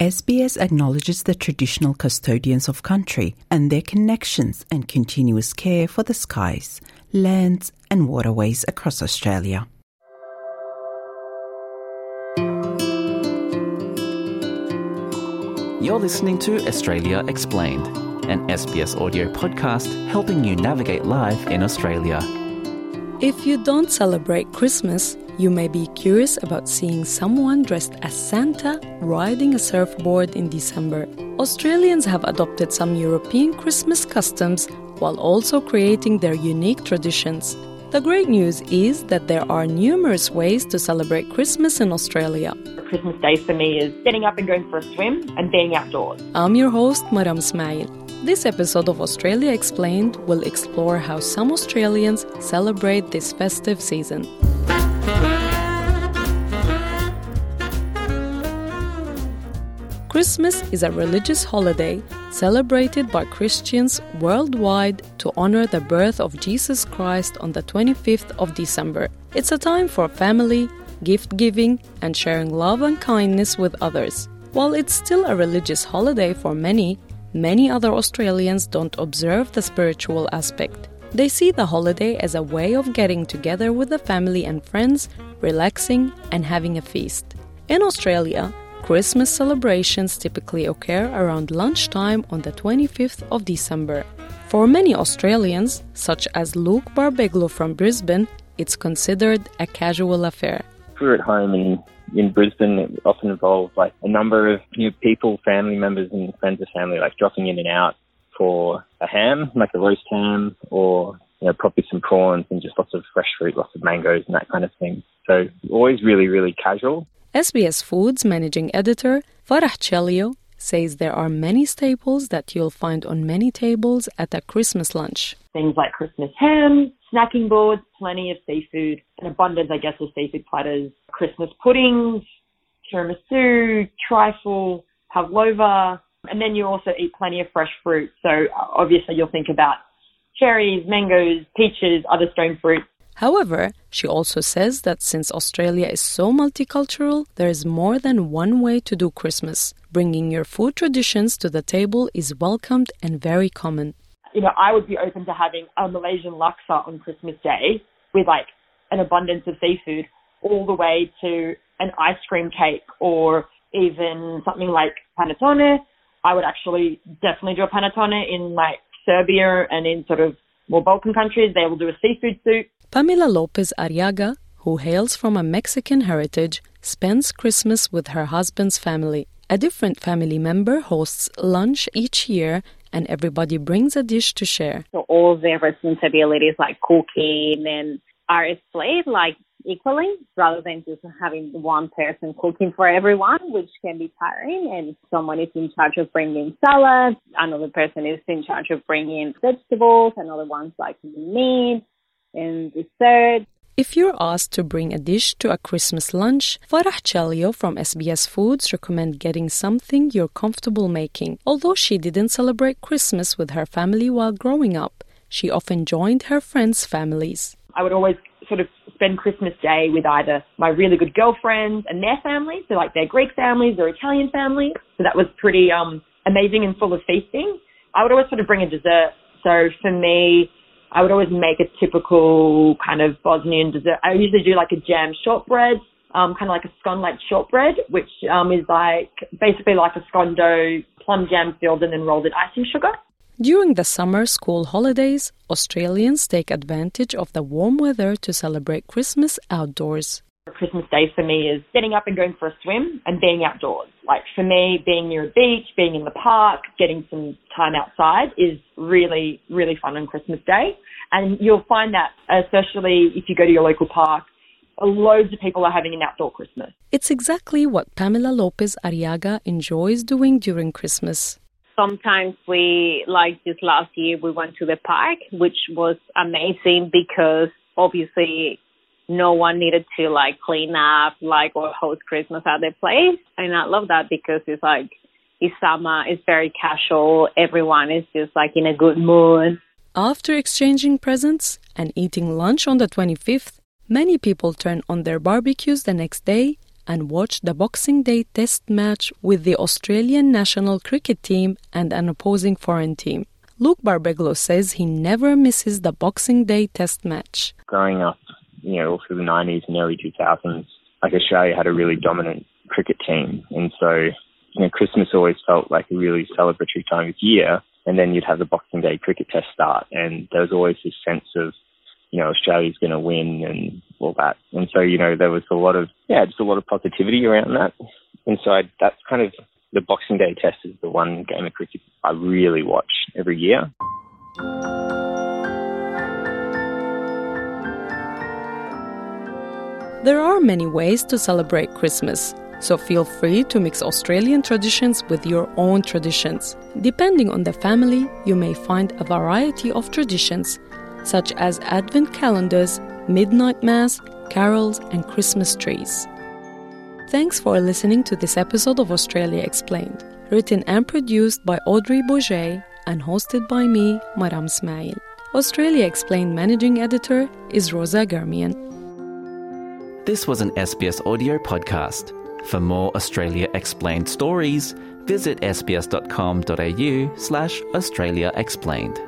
SBS acknowledges the traditional custodians of country and their connections and continuous care for the skies, lands, and waterways across Australia. You're listening to Australia Explained, an SBS audio podcast helping you navigate life in Australia. If you don't celebrate Christmas, you may be curious about seeing someone dressed as Santa riding a surfboard in December. Australians have adopted some European Christmas customs while also creating their unique traditions. The great news is that there are numerous ways to celebrate Christmas in Australia. Christmas Day for me is getting up and going for a swim and being outdoors. I'm your host, Maram Ismail. This episode of Australia Explained will explore how some Australians celebrate this festive season. Christmas is a religious holiday celebrated by Christians worldwide to honor the birth of Jesus Christ on the 25th of December. It's a time for family, gift giving, and sharing love and kindness with others. While it's still a religious holiday for many, many other Australians don't observe the spiritual aspect. They see the holiday as a way of getting together with the family and friends, relaxing, and having a feast. In Australia, Christmas celebrations typically occur around lunchtime on the 25th of December. For many Australians, such as Luke Barbeglo from Brisbane, it's considered a casual affair. If we're at home in, in Brisbane, it often involves like a number of know, people, family members and friends of family, like dropping in and out for a ham, like a roast ham, or you know, probably some prawns and just lots of fresh fruit, lots of mangoes and that kind of thing. So always really, really casual. SBS Foods managing editor Farah Celjo says there are many staples that you'll find on many tables at a Christmas lunch. Things like Christmas ham, snacking boards, plenty of seafood, an abundance, I guess, of seafood platters, Christmas puddings, tiramisu, trifle, pavlova, and then you also eat plenty of fresh fruit. So obviously you'll think about cherries, mangoes, peaches, other stone fruit. However, she also says that since Australia is so multicultural, there is more than one way to do Christmas. Bringing your food traditions to the table is welcomed and very common. You know, I would be open to having a Malaysian laksa on Christmas Day with like an abundance of seafood all the way to an ice cream cake or even something like panettone. I would actually definitely do a panettone in like Serbia and in sort of more Balkan countries. They will do a seafood soup. Pamela Lopez Arriaga, who hails from a Mexican heritage, spends Christmas with her husband's family. A different family member hosts lunch each year and everybody brings a dish to share. So all their responsibilities like cooking and are split like equally rather than just having one person cooking for everyone, which can be tiring. And someone is in charge of bringing salad, another person is in charge of bringing vegetables, another one's like meat and dessert. If you're asked to bring a dish to a Christmas lunch, Farah Celjo from SBS Foods recommend getting something you're comfortable making. Although she didn't celebrate Christmas with her family while growing up, she often joined her friends' families. I would always sort of spend Christmas Day with either my really good girlfriends and their families, so like their Greek families or Italian families. So that was pretty um, amazing and full of feasting. I would always sort of bring a dessert. So for me, I would always make a typical kind of Bosnian dessert. I usually do like a jam shortbread, um, kind of like a scone-like shortbread, which um, is like basically like a scone dough, plum jam filled and then rolled in icing sugar. During the summer school holidays, Australians take advantage of the warm weather to celebrate Christmas outdoors. Christmas Day for me is getting up and going for a swim and being outdoors. Like for me, being near a beach, being in the park, getting some time outside is really, really fun on Christmas Day. And you'll find that, especially if you go to your local park, loads of people are having an outdoor Christmas. It's exactly what Pamela Lopez Arriaga enjoys doing during Christmas. Sometimes we, like this last year, we went to the park, which was amazing because obviously no one needed to like clean up like or host Christmas at their place. And I love that because it's like it's summer, it's very casual, everyone is just like in a good mood. After exchanging presents and eating lunch on the 25th, many people turn on their barbecues the next day and watch the Boxing Day test match with the Australian national cricket team and an opposing foreign team. Luke Barbeglo says he never misses the Boxing Day test match. Growing up, you know, through the 90s and early 2000s, like Australia had a really dominant cricket team. And so, you know, Christmas always felt like a really celebratory time of year. And then you'd have the Boxing Day cricket test start. And there was always this sense of, you know, Australia's going to win and all that. And so, you know, there was a lot of, yeah, just a lot of positivity around that. And so I, that's kind of the Boxing Day test is the one game of cricket I really watch every year. There are many ways to celebrate Christmas, so feel free to mix Australian traditions with your own traditions. Depending on the family, you may find a variety of traditions, such as advent calendars, midnight mass, carols, and Christmas trees. Thanks for listening to this episode of Australia Explained, written and produced by Audrey Bourget and hosted by me, Maram Ismail. Australia Explained managing editor is Rosa Germian. This was an SBS audio podcast. For more Australia Explained stories, visit sbs.com.au slash Australia Explained.